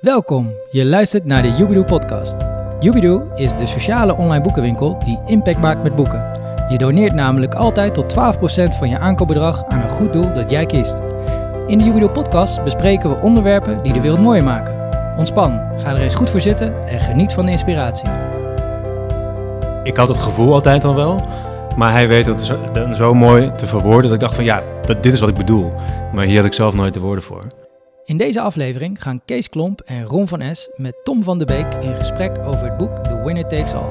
Welkom, je luistert naar de Jubidoe podcast. Jubidoe is de sociale online boekenwinkel die impact maakt met boeken. Je doneert namelijk altijd tot 12% van je aankoopbedrag aan een goed doel dat jij kiest. In de Jubidoe podcast bespreken we onderwerpen die de wereld mooier maken. Ontspan, ga er eens goed voor zitten en geniet van de inspiratie. Ik had het gevoel altijd al wel, maar hij weet het zo, zo mooi te verwoorden dat ik dacht van ja, dit is wat ik bedoel. Maar hier had ik zelf nooit de woorden voor. In deze aflevering gaan Kees Klomp en Ron van Es met Tom van der Beek in gesprek over het boek The Winner Takes All.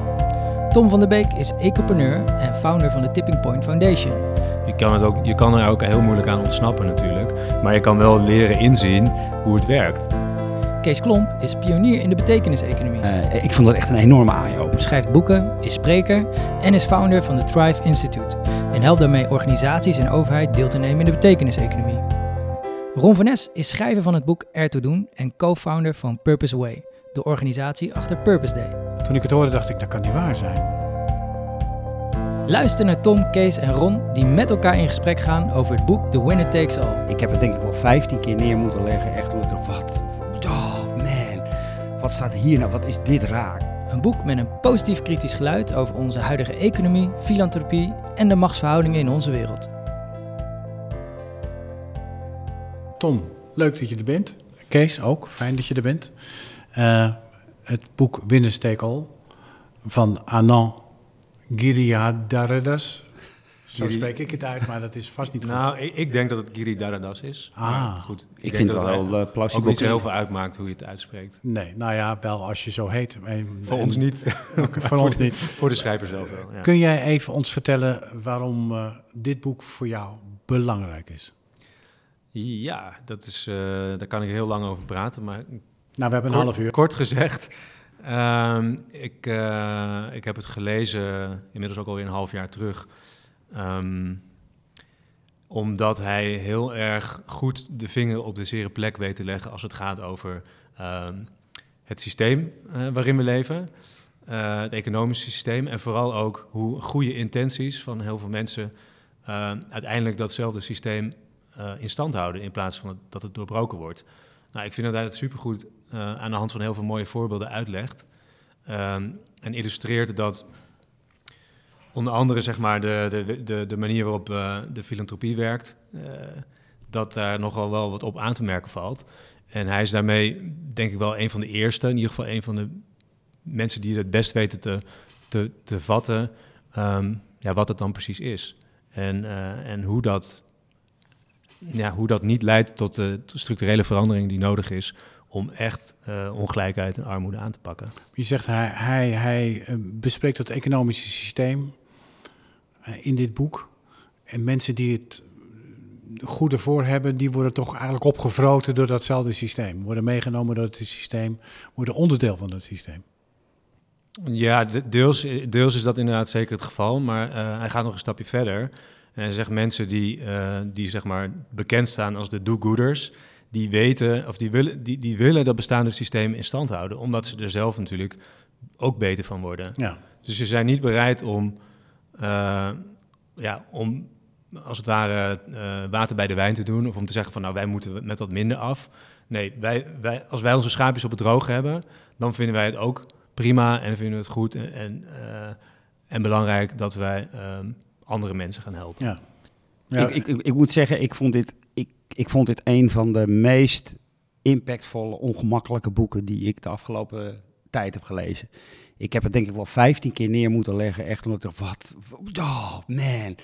Tom van der Beek is ecopreneur en founder van de Tipping Point Foundation. Je kan, het ook, je kan er ook heel moeilijk aan ontsnappen natuurlijk, maar je kan wel leren inzien hoe het werkt. Kees Klomp is pionier in de betekeniseconomie. Uh, ik vond dat echt een enorme eye-opener. Schrijft boeken, is spreker en is founder van de Thrive Institute. En helpt daarmee organisaties en overheid deel te nemen in de betekeniseconomie. Ron van Es is schrijver van het boek Ertoe Doen en co-founder van Purpose Way, de organisatie achter Purpose Day. Toen ik het hoorde dacht ik, dat kan niet waar zijn. Luister naar Tom, Kees en Ron die met elkaar in gesprek gaan over het boek The Winner Takes All. Ik heb het denk ik wel 15 keer neer moeten leggen, echt omdat ik wat, oh man, wat staat hier nou, wat is dit raar. Een boek met een positief kritisch geluid over onze huidige economie, filantropie en de machtsverhoudingen in onze wereld. Tom, leuk dat je er bent. Kees ook, fijn dat je er bent. Uh, het boek All van Anand Giridharadas. Zo Giri- spreek ik het uit, maar dat is vast niet goed. Nou, ik, ik denk dat het Giri Daradas is. Ah. Goed. Ik, vind dat het wel uh, ook plausibel. niet zo heel veel uitmaakt hoe je het uitspreekt. Nee, nou ja, wel als je zo heet. En- Voor en- ons niet. Voor ons niet. Voor de schrijver zelf wel. Ja. Kun jij even ons vertellen waarom eh, dit boek voor jou belangrijk is? Ja, dat is, eh, daar kan ik heel lang over praten. Maar Nou, we hebben een half uur. kort gezegd, ehm, ik, eh, ik heb het gelezen, inmiddels ook alweer een half jaar terug. Ehm, omdat hij heel erg goed de vinger op de zere plek weet te leggen als het gaat over ehm, het systeem eh, waarin we leven. het economische systeem en vooral ook hoe goede intenties van heel veel mensen uiteindelijk datzelfde systeem eh, in stand houden in plaats van dat het doorbroken wordt. Nou, ik vind dat hij het supergoed eh, aan de hand van heel veel mooie voorbeelden uitlegt. Ehm, en illustreert dat onder andere zeg maar, de, de, de, de manier waarop eh, de filantropie werkt, dat daar nogal wel wat op aan te merken valt. En hij is daarmee denk ik wel een van de eerste, in ieder geval een van de mensen die het best weten te, te, te vatten, ehm, ja, wat het dan precies is. En, en hoe, dat, ja, hoe dat niet leidt tot de structurele verandering die nodig is om echt eh, ongelijkheid en armoede aan te pakken. Je zegt hij, hij, hij eh, bespreekt het economische systeem eh, in dit boek. En mensen die het eh, goede voor hebben, die worden toch eigenlijk opgevroten door datzelfde systeem. Worden meegenomen door het systeem, worden onderdeel van dat systeem. Ja, de- deels, deels is dat inderdaad zeker het geval, maar hij gaat nog een stapje verder. En hij zegt mensen die, eh, die zeg maar bekend staan als de do-gooders, die weten of die willen, die, die willen dat bestaande systeem in stand houden, omdat ze er zelf natuurlijk ook beter van worden. Ja, Dus ze zijn niet bereid om, eh, ja, om als het ware eh, water bij de wijn te doen. Of om te zeggen van nou wij moeten met wat minder af. Nee, wij, wij, als wij onze schaapjes op het droog hebben, dan vinden wij het ook prima en vinden we het goed en, en, en belangrijk dat wij ehm, andere mensen gaan helpen. ja. ja ik, ik, ik moet zeggen, ik vond, dit, ik, ik vond dit een van de meest impactvolle, ongemakkelijke boeken die ik de afgelopen tijd heb gelezen. Ik heb het denk ik wel 15 keer neer moeten leggen, echt omdat ik dacht, wat, oh man,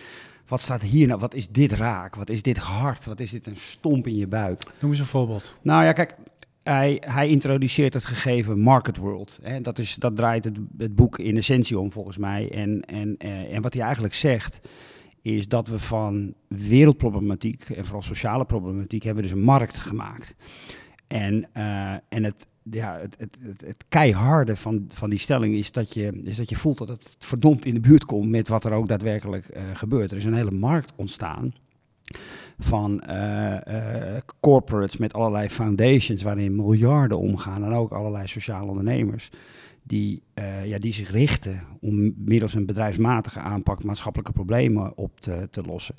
wat staat hier nou, wat is dit raak, wat is dit hard, wat is dit een stomp in je buik. Noem eens een voorbeeld. Nou ja, kijk, hij, hij introduceert het gegeven market world. Hè. Dat, is, dat draait het, het boek in essentie om, volgens mij. En, en, eh, en wat hij eigenlijk zegt, is dat we van wereldproblematiek en vooral sociale problematiek hebben dus een markt gemaakt. En, eh, en het, ja, het, het, het keiharde van, van die stelling is dat, je, is dat je voelt dat het verdomd in de buurt komt met wat er ook daadwerkelijk eh, gebeurt. Er is een hele markt ontstaan van eh, eh, corporates met allerlei foundations waarin miljarden omgaan en ook allerlei sociale ondernemers die, eh, ja, die zich richten om middels een bedrijfsmatige aanpak maatschappelijke problemen op te, te lossen.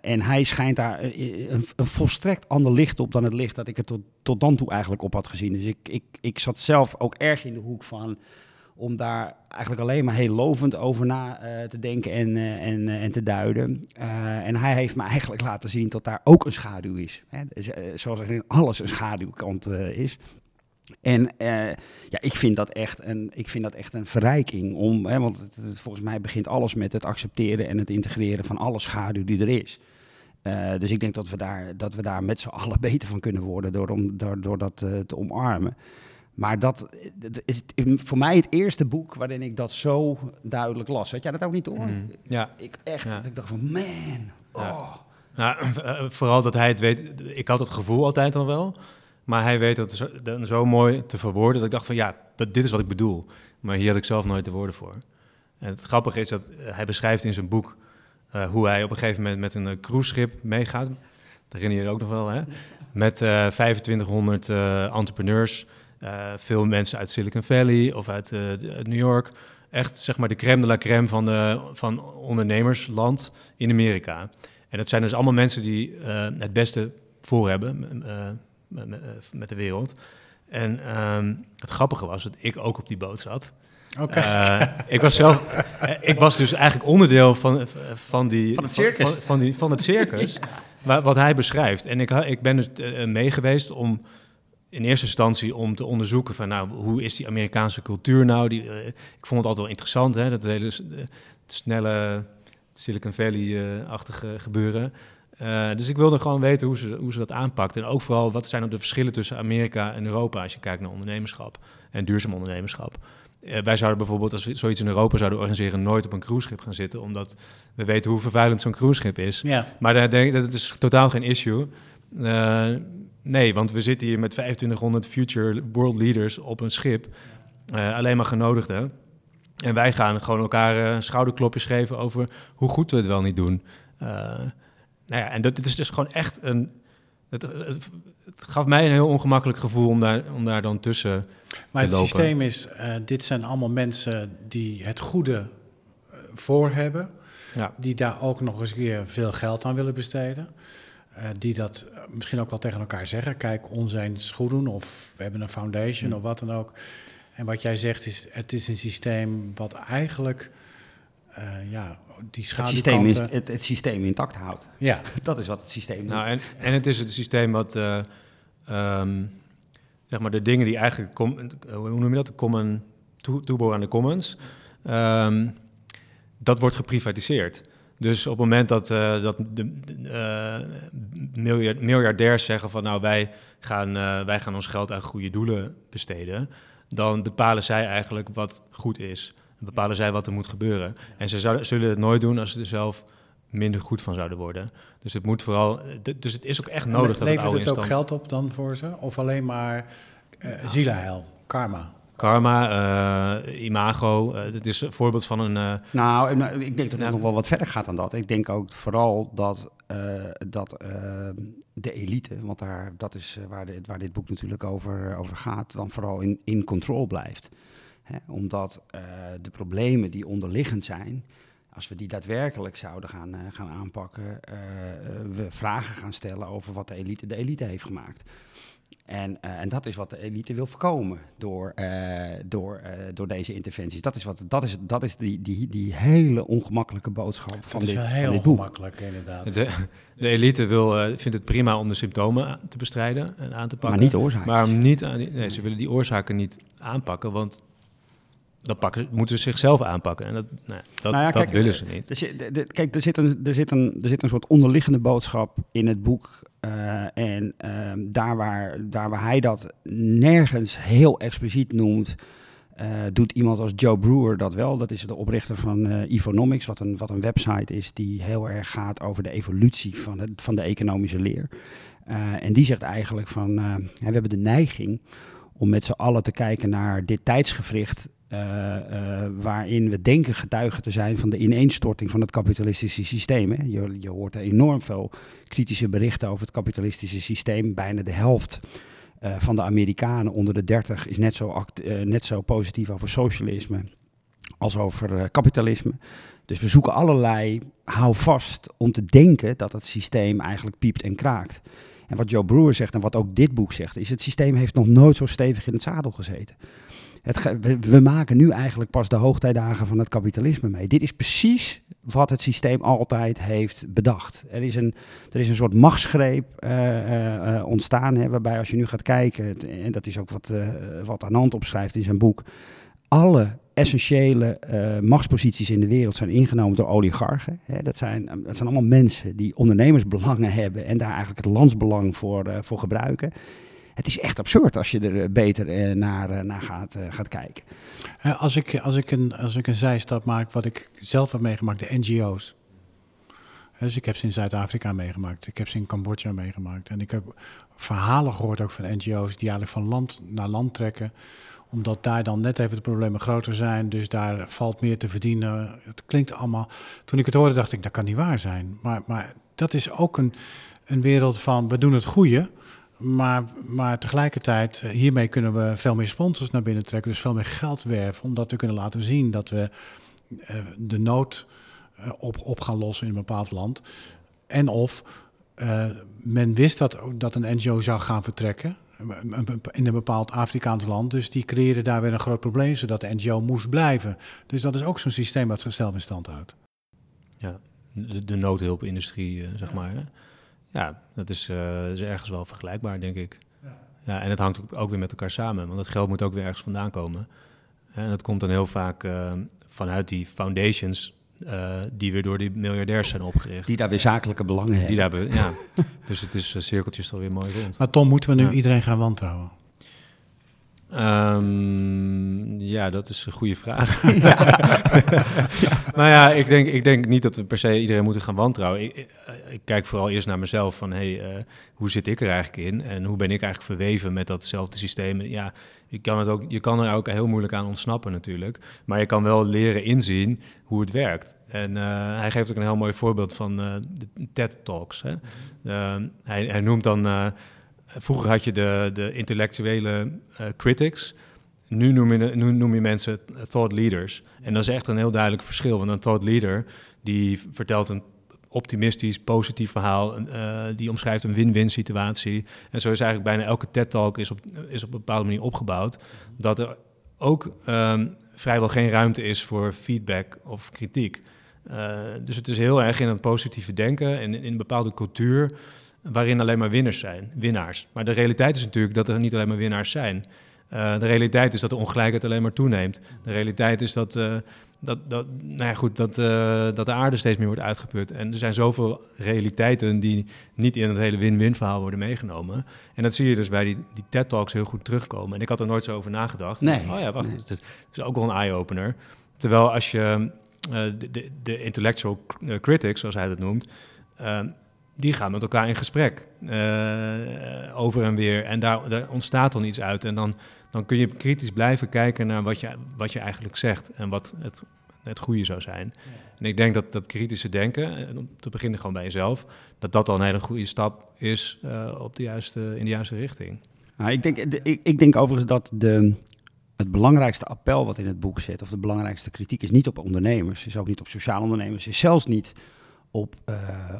En hij schijnt daar een, een, volstrekt ander licht op dan het licht dat ik er tot, tot dan toe eigenlijk op had gezien. Dus ik, ik, ik zat zelf ook erg in de hoek van om daar eigenlijk alleen maar heel lovend over na uh, te denken en, uh, en, uh, en te duiden. en hij heeft me eigenlijk laten zien dat daar ook een schaduw is. Hè? Dus, zoals er in alles een schaduwkant is. En ja, ik vind dat echt een, ik vind dat echt een verrijking. Om, hè, want volgens mij begint alles met het accepteren en het integreren van alle schaduw die er is. dus ik denk dat we daar, dat we daar met z'n allen beter van kunnen worden door, om, door, door dat te omarmen. Maar dat, dat, is voor mij het eerste boek waarin ik dat zo duidelijk las. Had jij dat ook niet hoor? Mm, ja. Ik echt, dat ik dacht van man, oh. Nou, vooral dat hij het weet. Ik had het gevoel altijd al wel. Maar hij weet dat zo, zo mooi te verwoorden dat ik dacht van ja, dat, dit is wat ik bedoel. Maar hier had ik zelf nooit de woorden voor. En het grappige is dat hij beschrijft in zijn boek uh, hoe hij op een gegeven moment met een uh, cruiseschip meegaat. Dat herinner je je ook nog wel, hè? Met uh, 2500 entrepreneurs uh, veel mensen uit Silicon Valley of uit uh, New York. Echt zeg maar de crème de la crème van, de, van ondernemersland in Amerika. En dat zijn dus allemaal mensen die uh, het beste voor hebben met, met, de wereld. En um, het grappige was dat ik ook op die boot zat. Okay. ik was zelf, ik was dus eigenlijk onderdeel van, van, die, van het circus. Van, van, die, van het circus, ja. wat hij beschrijft. En ik, ik ben dus mee geweest om in eerste instantie om te onderzoeken van nou, hoe is die Amerikaanse cultuur nou? Die, uh, ik vond het altijd wel interessant, hè, dat hele uh, snelle Silicon Valley-achtige gebeuren. Uh, dus ik wilde gewoon weten hoe ze, hoe ze dat aanpakt. En ook vooral, wat zijn nou de verschillen tussen Amerika en Europa als je kijkt naar ondernemerschap en duurzaam ondernemerschap. wij zouden bijvoorbeeld, als we zoiets in Europa zouden organiseren, nooit op een cruiseschip gaan zitten, omdat we weten hoe vervuilend zo'n cruiseschip is. Ja. Maar daar denk, dat is totaal geen issue. Nee, want we zitten hier met 2500 future world leaders op een schip. Uh, alleen maar genodigden. En wij gaan gewoon elkaar uh, schouderklopjes geven over hoe goed we het wel niet doen. Uh, nou ja, en dat, dit is dus gewoon echt een. Het, het, het, gaf mij een heel ongemakkelijk gevoel om daar, om daar dan tussen maar te lopen. het systeem is: dit zijn allemaal mensen die het goede voor hebben. Ja. Die daar ook nog eens weer veel geld aan willen besteden. Uh, die dat misschien ook wel tegen elkaar zeggen. Kijk, ons eens goed doen of we hebben een foundation mm. of wat dan ook. En wat jij zegt is, het is een systeem wat eigenlijk, uh, ja, die schaduwkanten... Het systeem, het, het systeem intact houdt. Ja. Dat is wat het systeem doet. Nou, en, en het is het systeem wat, uh, um, zeg maar, de dingen die eigenlijk, com, hoe noem je dat, de common, aan de commons, um, dat wordt geprivatiseerd. Dus op het moment dat, uh, dat de uh, miljard, miljardairs zeggen van nou wij gaan, uh, wij gaan ons geld aan goede doelen besteden, dan bepalen zij eigenlijk wat goed is. Dan bepalen zij wat er moet gebeuren. En ze zouden, zullen het nooit doen als ze er zelf minder goed van zouden worden. Dus het moet vooral. Dus het is ook echt nodig Le dat het oude het ook geld op dan voor ze? Of alleen maar zielenheil, karma? Karma, uh, imago, uh, het is een voorbeeld van een... Uh, nou, ik denk dat het nog wel wat verder gaat dan dat. Ik denk ook vooral dat, dat de elite, want daar, dat is waar, de, waar dit boek natuurlijk over, over gaat, dan vooral in, in control blijft. Hè? Omdat de problemen die onderliggend zijn, als we die daadwerkelijk zouden gaan, gaan aanpakken, we vragen gaan stellen over wat de elite de elite heeft gemaakt. En, uh, en dat is wat de elite wil voorkomen door, uh, door, uh, door deze interventies. Dat is, wat, dat is, dat is die, die, die hele ongemakkelijke boodschap van dit, dit Dat is heel ongemakkelijk, inderdaad. De, de elite wil, vindt het prima om de symptomen te bestrijden en aan te pakken. Maar niet de oorzaken. Maar niet aan, nee, ze willen die oorzaken niet aanpakken, want dan pakken, moeten ze zichzelf aanpakken. En dat, nou, dat, nou ja, dat kijk, willen ze niet. Er zit, kijk, er zit, een, er, zit een, er zit een soort onderliggende boodschap in het boek. Uh, en uh, daar, waar, daar waar hij dat nergens heel expliciet noemt, uh, doet iemand als Joe Brewer dat wel. Dat is de oprichter van Evonomics, wat een, wat een website is die heel erg gaat over de evolutie van, het, van de economische leer. en die zegt eigenlijk van, we hebben de neiging om met z'n allen te kijken naar dit tijdsgevricht waarin we denken getuigen te zijn van de ineenstorting van het kapitalistische systeem. Hè. Je, je, hoort enorm veel kritische berichten over het kapitalistische systeem. Bijna de helft uh, van de Amerikanen onder de 30 is net zo, net zo positief over socialisme als over kapitalisme. Dus we zoeken allerlei houvast om te denken dat het systeem eigenlijk piept en kraakt. En wat Joe Brewer zegt en wat ook dit boek zegt, is het systeem heeft nog nooit zo stevig in het zadel gezeten. Het, we, maken nu eigenlijk pas de hoogtijdagen van het kapitalisme mee. Dit is precies wat het systeem altijd heeft bedacht. Er is een, er is een soort machtsgreep uh, uh, ontstaan, hè, waarbij als je nu gaat kijken, en dat is ook wat, uh, wat Anand opschrijft in zijn boek, alle essentiële machtsposities in de wereld zijn ingenomen door oligarchen. Dat, zijn, dat zijn allemaal mensen die ondernemersbelangen hebben en daar eigenlijk het landsbelang voor, voor gebruiken het is echt absurd als je er eh, beter eh, naar, eh, naar gaat, gaat kijken. Als ik, als, ik een, als ik een zijstap maak, wat ik zelf heb meegemaakt, de NGO's. Dus ik heb ze in Zuid-Afrika meegemaakt, ik heb ze in Cambodja meegemaakt. En ik heb verhalen gehoord ook van NGO's die eigenlijk van land naar land trekken omdat daar dan net even de problemen groter zijn. Dus daar valt meer te verdienen. Het klinkt allemaal. Toen ik het hoorde, dacht ik, dat kan niet waar zijn. Maar, maar dat is ook een, een wereld van we doen het goede. Maar, maar tegelijkertijd, eh, hiermee kunnen we veel meer sponsors naar binnen trekken. Dus veel meer geld werven. Omdat we kunnen laten zien dat we uh, de nood uh, op, op gaan lossen in een bepaald land. En of uh, men wist dat, dat een NGO zou gaan vertrekken. In een bepaald Afrikaans land. Dus die creëren daar weer een groot probleem. Zodat de NGO moest blijven. Dus dat is ook zo'n systeem dat zichzelf in stand houdt. Ja, de, de noodhulpindustrie, zeg maar. Hè? Ja, dat is, uh, is ergens wel vergelijkbaar, denk ik. Ja. ja. en het hangt ook weer met elkaar samen, want het geld moet ook weer ergens vandaan komen. En dat komt dan heel vaak uh, vanuit die foundations uh, die weer door die miljardairs zijn opgericht. Die daar weer zakelijke belangen hebben. Die daar, ja. dus het is cirkeltjes alweer mooi rond. Maar Tom, moeten we nu ja. iedereen gaan wantrouwen? Um, ja, dat is een goede vraag. ja. nou ja, ik denk, ik denk niet dat we per se iedereen moeten gaan wantrouwen. Ik, ik, ik kijk vooral eerst naar mezelf van, hey, uh, hoe zit ik er eigenlijk in? En hoe ben ik eigenlijk verweven met datzelfde systeem? Ja, je kan, het ook, je kan er ook heel moeilijk aan ontsnappen natuurlijk. Maar je kan wel leren inzien hoe het werkt. En uh, hij geeft ook een heel mooi voorbeeld van uh, de TED-talks. Hè? hij, hij noemt dan vroeger had je de, de intellectuele uh, critics. Nu noem, je, noem je mensen thought leaders. En dat is echt een heel duidelijk verschil. Want een thought leader die vertelt een optimistisch, positief verhaal. Uh, die omschrijft een win-win situatie. En zo is eigenlijk bijna elke TED-talk is op, is op een bepaalde manier opgebouwd. Dat er ook um, vrijwel geen ruimte is voor feedback of kritiek. Dus het is heel erg in het positieve denken en in een bepaalde cultuur waarin alleen maar winnaars zijn, winnaars. Maar de realiteit is natuurlijk dat er niet alleen maar winnaars zijn. Uh, de realiteit is dat de ongelijkheid alleen maar toeneemt. De realiteit is dat, uh, dat, dat, nou ja, goed, dat, uh, dat de aarde steeds meer wordt uitgeput. En er zijn zoveel realiteiten die niet in het hele win-win verhaal worden meegenomen. En dat zie je dus bij die, die TED-talks heel goed terugkomen. En ik had er nooit zo over nagedacht. Nee. Oh ja, wacht, Nee. het, is, het is ook wel een eye-opener. Terwijl als je de, de, de intellectual critics, zoals hij dat noemt die gaan met elkaar in gesprek uh, over en weer. En daar, daar, ontstaat dan iets uit. En dan, dan kun je kritisch blijven kijken naar wat je, wat je eigenlijk zegt en wat het, het goede zou zijn. Ja. En ik denk dat dat kritische denken, om te beginnen gewoon bij jezelf, dat dat al een hele goede stap is uh, op de juiste, in de juiste richting. Nou, ik, denk, de, ik, ik denk overigens dat de, het belangrijkste appel wat in het boek zit, of de belangrijkste kritiek, is niet op ondernemers, is ook niet op sociale ondernemers, is zelfs niet op, uh,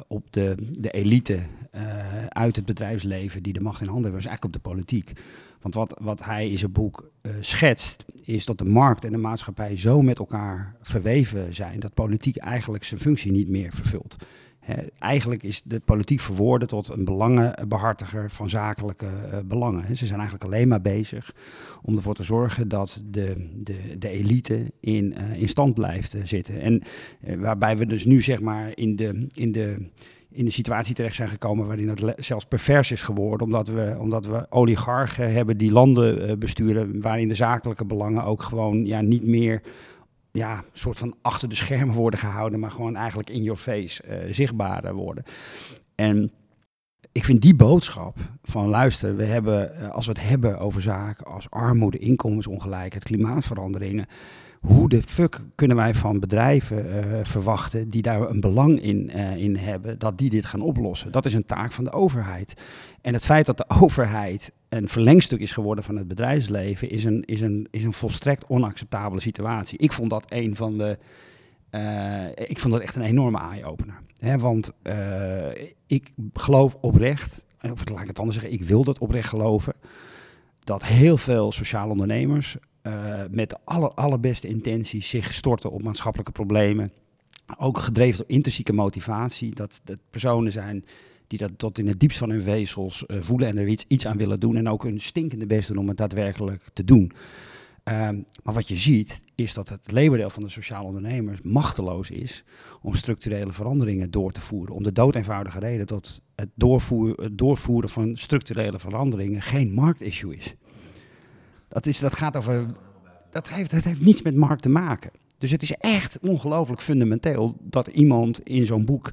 op de, de elite uh, uit het bedrijfsleven die de macht in handen hebben, is eigenlijk op de politiek. Want wat, wat hij in zijn boek uh, schetst, is dat de markt en de maatschappij zo met elkaar verweven zijn dat politiek eigenlijk zijn functie niet meer vervult. Eigenlijk is de politiek verwoorden tot een belangenbehartiger van zakelijke uh, belangen. Ze zijn eigenlijk alleen maar bezig om ervoor te zorgen dat de, de, de elite in, uh, in stand blijft uh, zitten. En waarbij we dus nu zeg maar in de, in de, in de situatie terecht zijn gekomen waarin het zelfs pervers is geworden, omdat we, omdat we oligarchen hebben die landen besturen, waarin de zakelijke belangen ook gewoon ja, niet meer ja, soort van achter de schermen worden gehouden, maar gewoon eigenlijk in your face uh, worden. En ik vind die boodschap van luister, we hebben, uh, als we het hebben over zaken als armoede, inkomensongelijkheid, klimaatveranderingen, hoe de fuck kunnen wij van bedrijven uh, verwachten die daar een belang in, in hebben, dat die dit gaan oplossen? Dat is een taak van de overheid. En het feit dat de overheid een verlengstuk is geworden van het bedrijfsleven, is een, is een, is een volstrekt onacceptabele situatie. Ik vond dat een van de eh, ik vond dat echt een enorme eye-opener. Want eh, ik geloof oprecht, of laat ik het anders zeggen, ik wil dat oprecht geloven, dat heel veel sociale ondernemers uh, met de aller, allerbeste intenties zich storten op maatschappelijke problemen. Ook gedreven door intrinsieke motivatie. Dat, dat personen zijn die dat tot in het diepst van hun vezels uh, voelen en er iets, iets aan willen doen. En ook hun stinkende best doen om het daadwerkelijk te doen. Um, maar wat je ziet, is dat het leeuwendeel van de sociale ondernemers machteloos is om structurele veranderingen door te voeren. Om de doodeenvoudige reden dat het doorvoeren van structurele veranderingen geen marktissue is. Dat, is, dat gaat over. Dat heeft, dat heeft niets met markt te maken. Dus het is echt ongelooflijk fundamenteel dat iemand in zo'n boek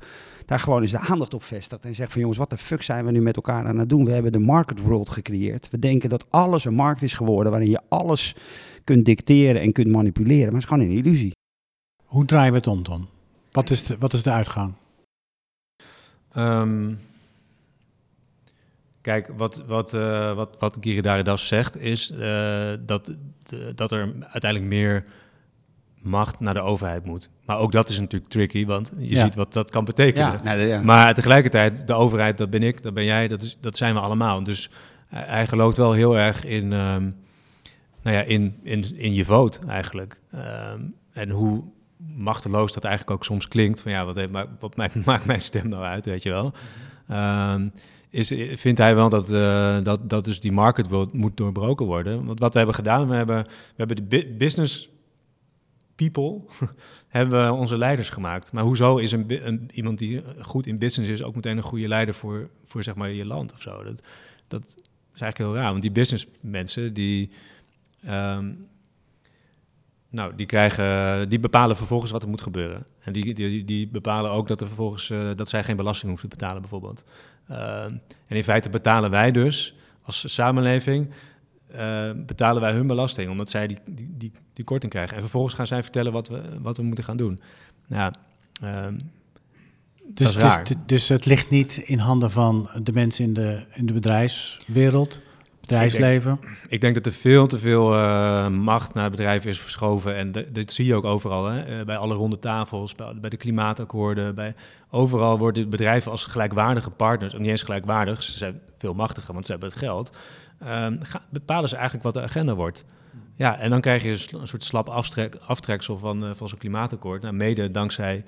daar gewoon eens de aandacht op vestigt. En zegt van jongens, wat de fuck zijn we nu met elkaar aan het doen? We hebben de market world gecreëerd. We denken dat alles een markt is geworden waarin je alles kunt dicteren en kunt manipuleren. Maar het is gewoon een illusie. Hoe draaien we het om dan? Wat is de, wat is de uitgang? Um, kijk, wat, wat, uh, wat, wat Giridharidas zegt is uh, dat, de, dat er uiteindelijk meer macht naar de overheid moet. Maar ook dat is natuurlijk tricky, want je ja. ziet wat dat kan betekenen. Ja, nou, ja. Maar tegelijkertijd, de overheid, dat ben ik, dat ben jij, dat, is, dat zijn we allemaal. Dus hij gelooft wel heel erg in, um, nou ja, in, in, in je vote eigenlijk. Um, en hoe machteloos dat eigenlijk ook soms klinkt. Van ja, wat, heeft, wat maakt, maakt mijn stem nou uit, weet je wel. Um, is, vindt hij wel dat, uh, dat, dat dus die market world moet doorbroken worden. Want wat we hebben gedaan, we hebben, we hebben de business people hebben we onze leiders gemaakt. Maar hoezo is een, een, iemand die goed in business is ook meteen een goede leider voor, voor zeg maar je land of zo? Dat, dat is eigenlijk heel raar, want die business mensen die, um, nou, die krijgen, die bepalen vervolgens wat er moet gebeuren. En die, die, die bepalen ook dat er vervolgens uh, dat zij geen belasting hoeven te betalen bijvoorbeeld. Uh, en in feite betalen wij dus als samenleving uh, betalen wij hun belasting, omdat zij die, die, die, die, korting krijgen. En vervolgens gaan zij vertellen wat we, wat we moeten gaan doen. Nou, uh, dus, dus, dus, het ligt niet in handen van de mensen in de, in de bedrijfswereld, bedrijfsleven? Ik denk, ik denk dat er veel te veel uh, macht naar bedrijven is verschoven. En de, dat zie je ook overal, hè? bij alle ronde tafels, bij, bij, de klimaatakkoorden. Bij, overal worden bedrijven als gelijkwaardige partners, ook niet eens gelijkwaardig, ze zijn veel machtiger, want ze hebben het geld um, bepalen ze eigenlijk wat de agenda wordt. Ja, en dan krijg je een soort slap aftrek, aftreksel van, uh, van zo'n klimaatakkoord. Nou, mede dankzij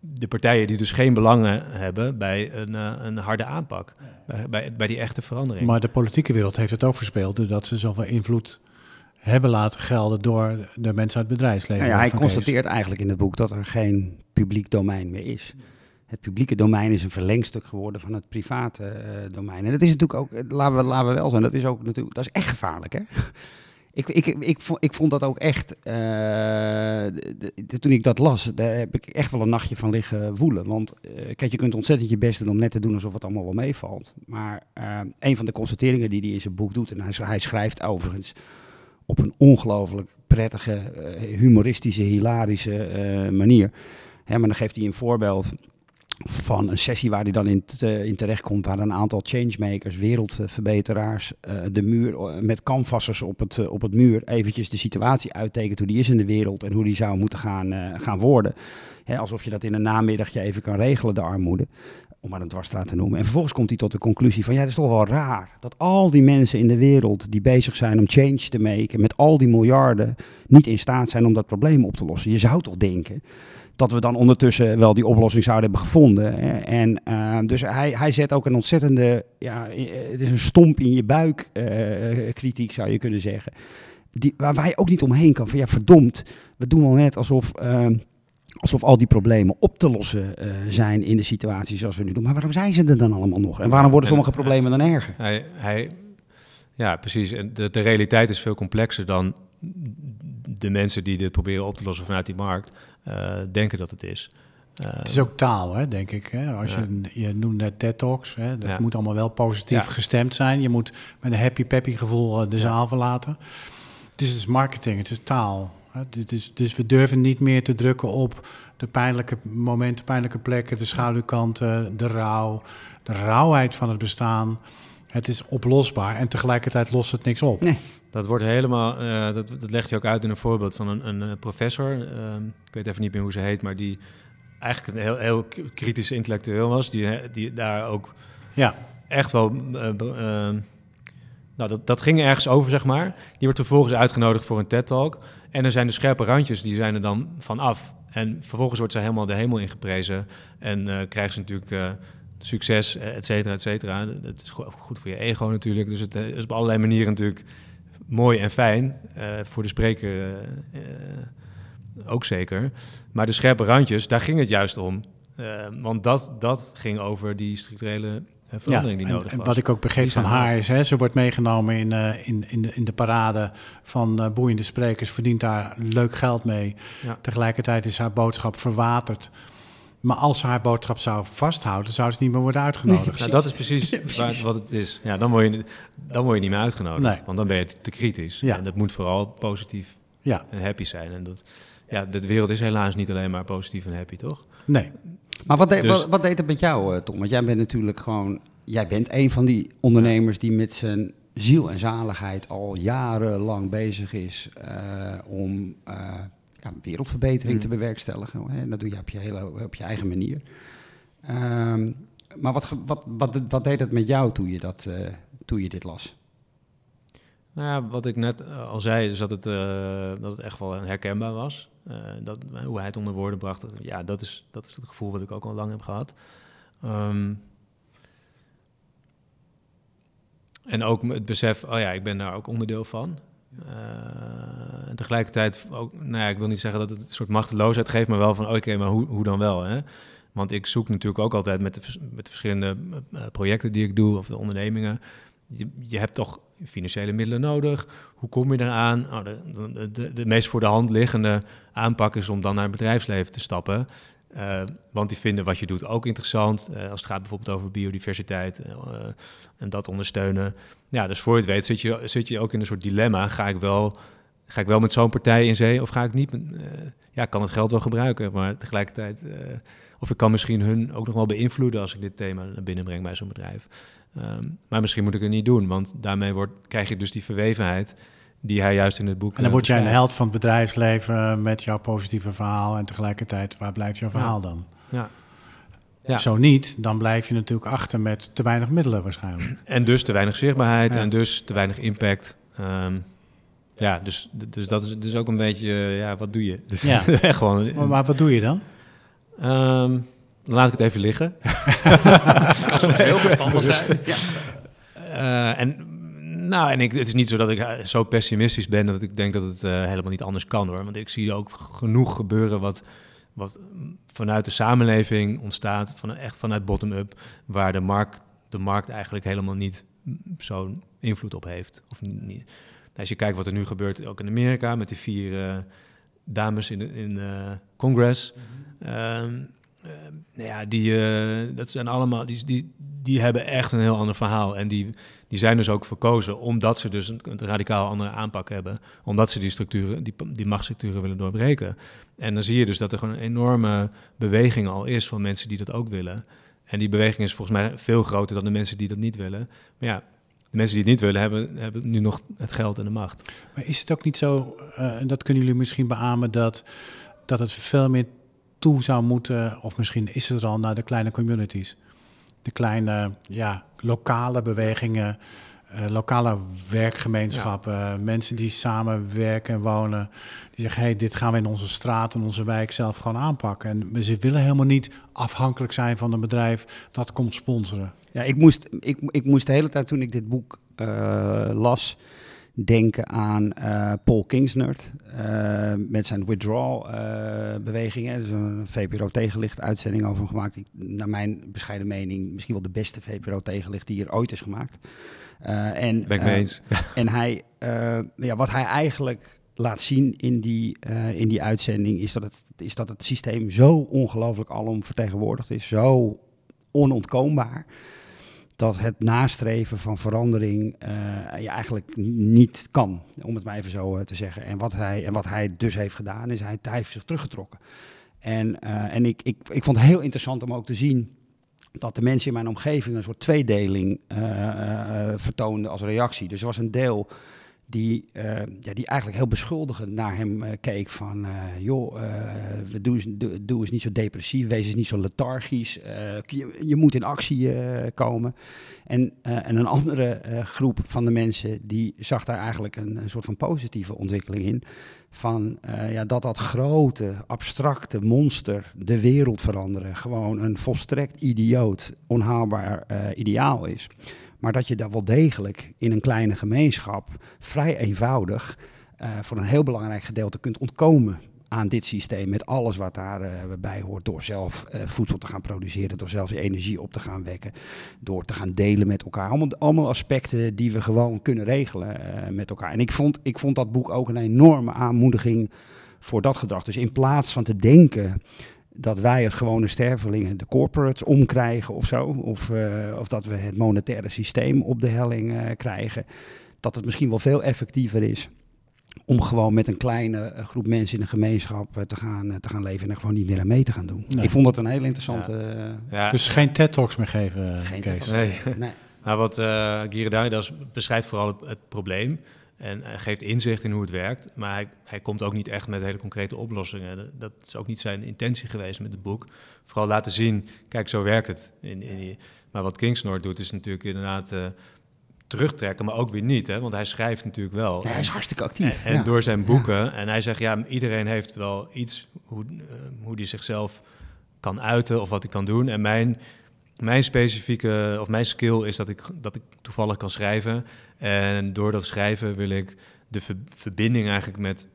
de partijen die dus geen belangen hebben bij een, uh, een harde aanpak. Bij, bij, bij, die echte verandering. Maar de politieke wereld heeft het ook verspeeld, doordat ze zoveel invloed hebben laten gelden door de mensen uit het bedrijfsleven. Nou ja, hij constateert eigenlijk in het boek dat er geen publiek domein meer is het publieke domein is een verlengstuk geworden van het private uh, domein. En dat is natuurlijk ook, laten we, laten we wel zijn, dat is ook natuurlijk, dat is echt gevaarlijk, hè? Ik, ik, ik, vond, ik vond dat ook echt, de, de, toen ik dat las, daar heb ik echt wel een nachtje van liggen woelen. Want uh, kijk, je kunt ontzettend je best doen om net te doen alsof het allemaal wel meevalt. Maar een van de constateringen die hij in zijn boek doet, en hij, hij schrijft overigens op een ongelooflijk prettige, humoristische, hilarische manier. Hè, maar dan geeft hij een voorbeeld van een sessie waar hij dan in, te, in terechtkomt, waar een aantal changemakers, wereldverbeteraars, uh, de muur uh, met canvassers op het, uh, op het muur eventjes de situatie uittekent, hoe die is in de wereld en hoe die zou moeten gaan, gaan worden. Hè, alsof je dat in een namiddagje even kan regelen, de armoede, om maar een dwarsstraat te noemen. En vervolgens komt hij tot de conclusie van, ja, het is toch wel raar dat al die mensen in de wereld die bezig zijn om change te maken, met al die miljarden, niet in staat zijn om dat probleem op te lossen. Je zou toch denken dat we dan ondertussen wel die oplossing zouden hebben gevonden. En uh, dus hij, hij zet ook een ontzettende, ja, het is een stomp in je buik uh, kritiek zou je kunnen zeggen. Die, waar, waar je ook niet omheen kan. Van ja, verdomd, we doen wel net alsof, uh, alsof al die problemen op te lossen zijn in de situatie zoals we nu doen. Maar waarom zijn ze er dan allemaal nog? En waarom worden sommige problemen dan erger? Hij, hij, ja, precies. De, de realiteit is veel complexer dan de mensen die dit proberen op te lossen vanuit die markt denken dat het is. Uh, het is ook taal, hè, denk ik. Hè? Als ja. je, je noemt net TED Talks, hè? dat ja. moet allemaal wel positief ja. gestemd zijn. Je moet met een happy-peppy gevoel uh, de zaal verlaten. Het is dus marketing, het is taal. Hè? Dus, dus we durven niet meer te drukken op de pijnlijke momenten, pijnlijke plekken, de schaduwkanten, de rouw, de rauwheid van het bestaan. Het is oplosbaar en tegelijkertijd lost het niks op. Nee. Dat wordt helemaal, uh, dat, dat legt hij ook uit in een voorbeeld van een, een uh, professor. Uh, ik weet even niet meer hoe ze heet, maar die eigenlijk een heel, heel kritisch intellectueel was. Die, die daar ook ja. echt wel. nou, dat, dat ging ergens over, zeg maar. Die wordt vervolgens uitgenodigd voor een TED-talk. En er zijn de scherpe randjes, die zijn er dan van af. En vervolgens wordt ze helemaal de hemel ingeprezen. En krijgt ze natuurlijk succes, et cetera, et cetera. Dat is goed voor je ego natuurlijk. Dus het is op allerlei manieren natuurlijk mooi en fijn. Uh, voor de spreker uh, ook zeker. Maar de scherpe randjes, daar ging het juist om. want dat, dat ging over die structurele verandering ja, die nodig en was. Wat ik ook begreep van haar is, hè, ze wordt meegenomen in, in, in, de, in de parade van boeiende sprekers, verdient daar leuk geld mee. Ja. Tegelijkertijd is haar boodschap verwaterd. Maar als ze haar boodschap zou vasthouden, zou ze niet meer worden uitgenodigd. Nee, nou, dat is precies, ja, precies. wat het is. Ja, dan word je, dan word je niet meer uitgenodigd. Nee. Want dan ben je te kritisch. Ja. En dat moet vooral positief ja. en happy zijn. En dat, ja, de wereld is helaas niet alleen maar positief en happy, toch? Nee. Maar wat, de, Dus- wat, wat deed het met jou, eh, Tom? Want jij bent natuurlijk gewoon... Jij bent een van die ondernemers die met zijn ziel en zaligheid al jarenlang bezig is eh, om eh, ja, wereldverbetering Mm. te bewerkstelligen. Hè? En dat doe je op je, hele, op je eigen manier. Ehm, maar wat, wat, wat, wat deed het met jou toen je, dat, eh, toen je dit las? Nou ja, wat ik net eh, al zei, is dat het, eh, dat het echt wel herkenbaar was. Dat, hoe hij het onder woorden bracht, ja, dat is, dat is het gevoel wat ik ook al lang heb gehad. Ehm, en ook het besef, oh ja, ik ben daar ook onderdeel van. Eh, en tegelijkertijd ook, nou ja, ik wil niet zeggen dat het een soort machteloosheid geeft, maar wel van, oké, maar hoe, hoe dan wel? Hè? Want ik zoek natuurlijk ook altijd met de, met de verschillende eh, projecten die ik doe, of de ondernemingen, je, je hebt toch financiële middelen nodig. Hoe kom je eraan? Oh, de, de, de, meest voor de hand liggende aanpak is om dan naar het bedrijfsleven te stappen. Eh, want die vinden wat je doet ook interessant. eh, als het gaat bijvoorbeeld over biodiversiteit eh, en dat ondersteunen. Ja, dus voor je het weet zit je, zit je ook in een soort dilemma. Ga ik wel, ga ik wel met zo'n partij in zee of ga ik niet? eh, ja, ik kan het geld wel gebruiken, maar tegelijkertijd... eh, of ik kan misschien hun ook nog wel beïnvloeden als ik dit thema naar binnen breng bij zo'n bedrijf. Ehm, maar misschien moet ik het niet doen, want daarmee wordt, krijg je dus die verwevenheid die hij juist in het boek. En dan eh, word jij een held van het bedrijfsleven met jouw positieve verhaal. En tegelijkertijd, waar blijft jouw verhaal dan? Ja. Ja. Zo niet, dan blijf je natuurlijk achter met te weinig middelen waarschijnlijk. En dus te weinig zichtbaarheid Ja. en dus te weinig impact. Ehm, ja, dus, dus dat is dus ook een beetje, ja, wat doe je? Dus Ja. echt gewoon. Maar, maar wat doe je dan? Ehm, dan laat ik het even liggen. heel verstandig zijn. Ja. Eh, en nou, en ik, het is niet zo dat ik eh, zo pessimistisch ben dat ik denk dat het eh, helemaal niet anders kan hoor. Want ik zie ook genoeg gebeuren wat, wat vanuit de samenleving ontstaat, van, echt vanuit bottom-up, waar de markt, de markt eigenlijk helemaal niet zo'n invloed op heeft. Of niet. Als je kijkt wat er nu gebeurt, ook in Amerika, met die vier eh, dames in, in eh Congress. Ehm, eh, nou ja, die, eh, dat zijn allemaal, die, die, die hebben echt een heel ander verhaal. En die, die zijn dus ook verkozen omdat ze dus een, een radicaal andere aanpak hebben. Omdat ze die structuren, die, die machtsstructuren willen doorbreken. En dan zie je dus dat er gewoon een enorme beweging al is van mensen die dat ook willen. En die beweging is volgens mij veel groter dan de mensen die dat niet willen. Maar ja, de mensen die het niet willen, hebben, hebben nu nog het geld en de macht. Maar is het ook niet zo, eh, en dat kunnen jullie misschien beamen, dat, dat het veel meer toe zou moeten, of misschien is het er al, naar de kleine communities? De kleine, ja, lokale bewegingen, eh, lokale werkgemeenschappen, mensen die samenwerken en wonen, die zeggen, hey, dit gaan we in onze straat en onze wijk zelf gewoon aanpakken. En ze willen helemaal niet afhankelijk zijn van een bedrijf dat komt sponsoren. Ja, ik moest, ik, ik moest de hele tijd toen ik dit boek eh, las denken aan eh, Paul Kingsnert eh, met zijn withdrawal-bewegingen. er is een VPRO-tegenlicht-uitzending over hem gemaakt. Die, naar mijn bescheiden mening misschien wel de beste VPRO-tegenlicht die er ooit is gemaakt. Eh, en, Ben ik mee eh, eens. en hij, eh, ja, wat hij eigenlijk laat zien in die, eh, in die uitzending is dat, het, is dat het systeem zo ongelooflijk alom vertegenwoordigd is, zo onontkoombaar, dat het nastreven van verandering eh, je eigenlijk niet kan, om het maar even zo eh, te zeggen. En wat, hij, en wat hij dus heeft gedaan, is hij, heeft zich teruggetrokken. En, eh, en ik, ik, ik vond het heel interessant om ook te zien dat de mensen in mijn omgeving een soort tweedeling vertoonden als reactie. Dus er was een deel die, uh, ja, die eigenlijk heel beschuldigend naar hem uh, keek van... Uh, joh, doe, eens, doe, niet zo depressief, wees eens niet zo lethargisch. Je, je, moet in actie komen. En, en een andere groep van de mensen die zag daar eigenlijk een, een soort van positieve ontwikkeling in. Van ja, dat dat grote, abstracte monster de wereld veranderen... gewoon een volstrekt idioot, onhaalbaar ideaal is... Maar dat je daar wel degelijk in een kleine gemeenschap vrij eenvoudig uh, voor een heel belangrijk gedeelte kunt ontkomen aan dit systeem met alles wat daarbij uh, hoort. Door zelf uh, voedsel te gaan produceren, door zelf energie op te gaan wekken, door te gaan delen met elkaar. Allemaal, allemaal aspecten die we gewoon kunnen regelen met elkaar. En ik vond, ik vond dat boek ook een enorme aanmoediging voor dat gedrag. Dus in plaats van te denken dat wij als gewone stervelingen de corporates omkrijgen of zo. Of, uh, of dat we het monetaire systeem op de helling uh, krijgen. Dat het misschien wel veel effectiever is om gewoon met een kleine groep mensen in een gemeenschap te gaan, te gaan leven en er gewoon niet meer aan mee te gaan doen. Nee. Ik vond dat een heel interessante... Ja. Ja. Dus geen TED-talks meer geven, geen Kees? Nee. nee. Nou, wat uh, Giridharidas beschrijft vooral het, het probleem. En hij geeft inzicht in hoe het werkt, maar hij, hij komt ook niet echt met hele concrete oplossingen. Dat, is ook niet zijn intentie geweest met het boek. Vooral laten zien, kijk, zo werkt het. In, in maar wat Kingsnord doet, is natuurlijk inderdaad uh, terugtrekken, maar ook weer niet. Hè? Want hij schrijft natuurlijk wel. Ja, hij is hartstikke actief. En, en ja. door zijn boeken. Ja. En hij zegt, ja, iedereen heeft wel iets hoe, uh, hoe die zichzelf kan uiten of wat hij kan doen. En mijn mijn specifieke, of mijn skill is dat ik, dat ik toevallig kan schrijven. En door dat schrijven wil ik de ver, verbinding eigenlijk met,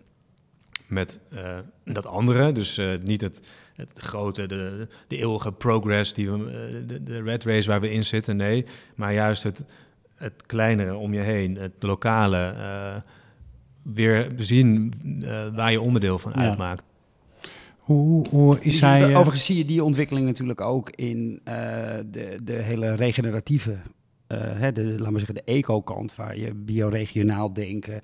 met uh, dat andere. Dus uh, niet het, het grote, de, de eeuwige progress, die we, uh, de, de red race waar we in zitten. Nee, maar juist het, het kleinere om je heen, het lokale. weer zien waar je onderdeel van ja. uitmaakt. Hoe, hoe is hij... Overigens zie je die ontwikkeling natuurlijk ook in uh, de, de hele regeneratieve, hè, de, laten we zeggen de eco-kant, waar je bioregionaal denken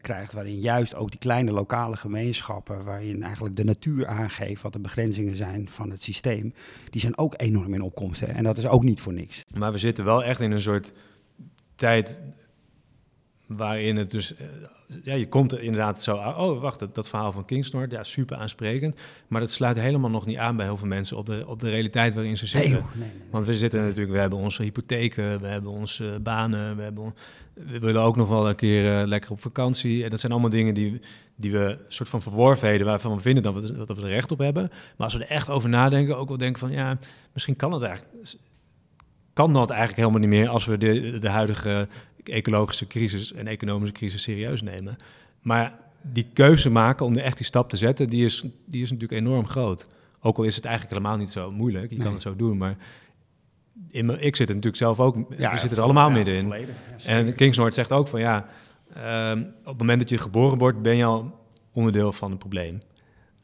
krijgt, waarin juist ook die kleine lokale gemeenschappen, waarin eigenlijk de natuur aangeeft wat de begrenzingen zijn van het systeem, die zijn ook enorm in opkomst. Hè? En dat is ook niet voor niks. Maar we zitten wel echt in een soort tijd waarin het dus ja, je komt er inderdaad zo oh wacht, dat, dat verhaal van Kingsnord, ja, super aansprekend. Maar dat sluit helemaal nog niet aan bij heel veel mensen op de, op de realiteit waarin ze zitten. Nee, nee, nee, Want we zitten natuurlijk, we hebben onze hypotheken, we hebben onze banen, we, hebben, we willen ook nog wel een keer uh, lekker op vakantie. En dat zijn allemaal dingen die, die we, soort van verworvenheden, waarvan we vinden dat we, dat we er recht op hebben. Maar als we er echt over nadenken, ook wel denken van, ja, misschien kan het eigenlijk kan dat eigenlijk helemaal niet meer als we de, de huidige ecologische crisis en economische crisis serieus nemen. Maar die keuze maken om echt die stap te zetten, die is, die is natuurlijk enorm groot. Ook al is het eigenlijk helemaal niet zo moeilijk, je nee. kan het zo doen, maar in me, ik zit er natuurlijk zelf ook, ja, we zitten er allemaal ja, middenin. Ja, en Kingsnoord zegt ook van ja, um, op het moment dat je geboren wordt, ben je al onderdeel van het probleem.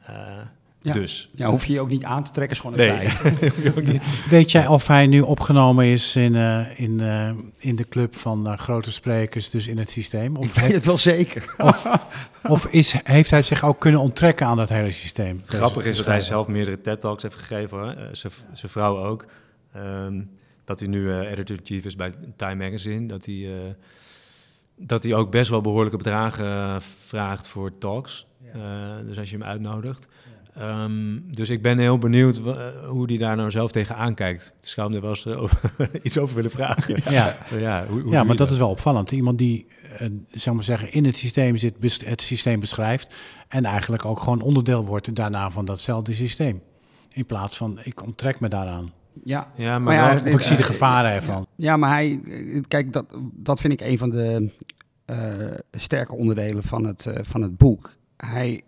Uh, ja. Dus. Ja, hoef je je ook niet aan te trekken, is gewoon een nee. feit. Weet jij of hij nu opgenomen is in, uh, in, uh, in de club van uh, grote sprekers, dus in het systeem? Of Ik weet het wel zeker. Of, of is, heeft hij zich ook kunnen onttrekken aan dat hele systeem? Het grappige is dat hij zelf meerdere TED-talks heeft gegeven, zijn vrouw ook. Um, dat hij nu editor-chief is bij Time Magazine. Dat hij, dat hij ook best wel behoorlijke bedragen vraagt voor talks. Ja. dus als je hem uitnodigt. Ja. Um, dus ik ben heel benieuwd hoe die daar nou zelf tegen aankijkt. Ik zou hem er wel eens uh, over, iets over willen vragen. Ja, ja, hoe, hoe ja maar dat, dat is wel opvallend. Iemand die, uh, zou maar zeggen, in het systeem zit, het systeem beschrijft... en eigenlijk ook gewoon onderdeel wordt daarna van datzelfde systeem. In plaats van, ik onttrek me daaraan. Ja, ja maar, maar ja, of ik zie de gevaren ervan. Ja, maar hij, kijk, dat, dat vind ik een van de uh, sterke onderdelen van het, van het boek. Hij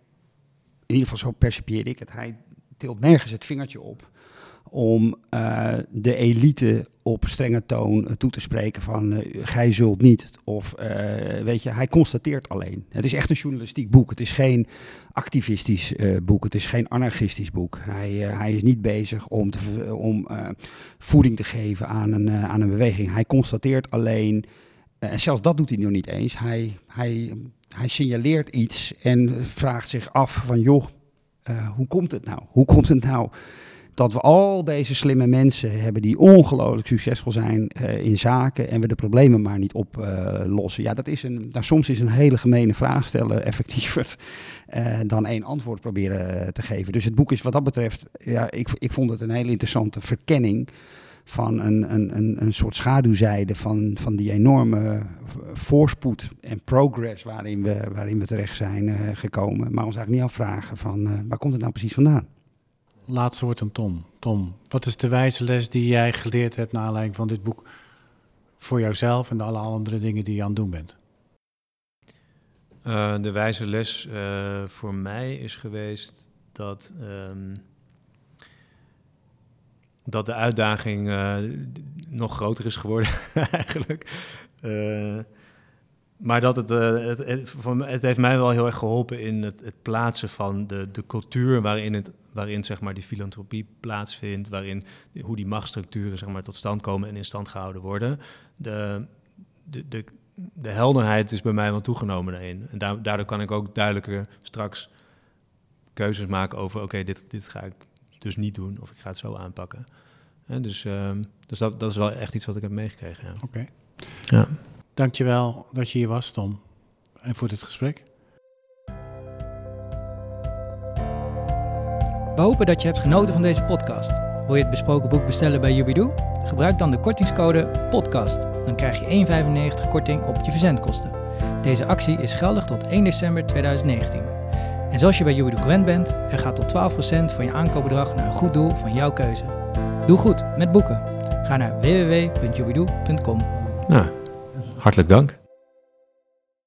in ieder geval zo percipieer ik het, hij tilt nergens het vingertje op om uh, de elite op strenge toon uh, toe te spreken van uh, gij zult niet. Of weet je, hij constateert alleen. Het is echt een journalistiek boek. Het is geen activistisch boek. Het is geen anarchistisch boek. Hij, hij is niet bezig om voeding te geven aan een, aan een beweging. Hij constateert alleen, en zelfs dat doet hij nog niet eens. Hij, hij hij signaleert iets en vraagt zich af van joh, uh, hoe komt het nou? Hoe komt het nou dat we al deze slimme mensen hebben die ongelooflijk succesvol zijn eh, in zaken en we de problemen maar niet oplossen. ja, dat is een, nou, soms is een hele gemene vraag stellen effectiever dan één antwoord proberen te geven. Dus het boek is wat dat betreft, ja, ik, ik vond het een hele interessante verkenning van een, een, een, een soort schaduwzijde van, van die enorme voorspoed en progress waarin we, waarin we terecht zijn uh, gekomen. Maar ons eigenlijk niet afvragen van uh, waar komt het nou precies vandaan? Laatste woord aan Tom. Tom, wat is de wijze les die jij geleerd hebt naar aanleiding van dit boek voor jouzelf en alle andere dingen die je aan het doen bent? Uh, de wijze les voor mij is geweest dat um, dat de uitdaging uh, nog groter is geworden, eigenlijk. Uh, maar dat het, het, het, het, heeft mij wel heel erg geholpen in het, het plaatsen van de, de cultuur waarin, het, waarin zeg maar, die filantropie plaatsvindt, waarin hoe die machtsstructuren zeg maar, tot stand komen en in stand gehouden worden. De, de, de, de helderheid is bij mij wel toegenomen daarin. En daardoor kan ik ook duidelijker straks keuzes maken over: oké, dit, dit ga ik dus niet doen of ik ga het zo aanpakken. dus um, dus dat, dat is wel echt iets wat ik heb meegekregen. Ja. Oké. Okay. Ja. Dankjewel dat je hier was, Tom. En voor dit gesprek. We hopen dat je hebt genoten van deze podcast. Wil je het besproken boek bestellen bij Jubidoo? Gebruik dan de kortingscode PODCAST. Dan krijg je 1,95 korting op je verzendkosten. Deze actie is geldig tot 1 december 2019. En zoals je bij Jubidoo gewend bent, er gaat tot 12% van je aankoopbedrag naar een goed doel van jouw keuze. Doe goed met boeken. Ga naar www.jubidoo.com. Nou, hartelijk dank.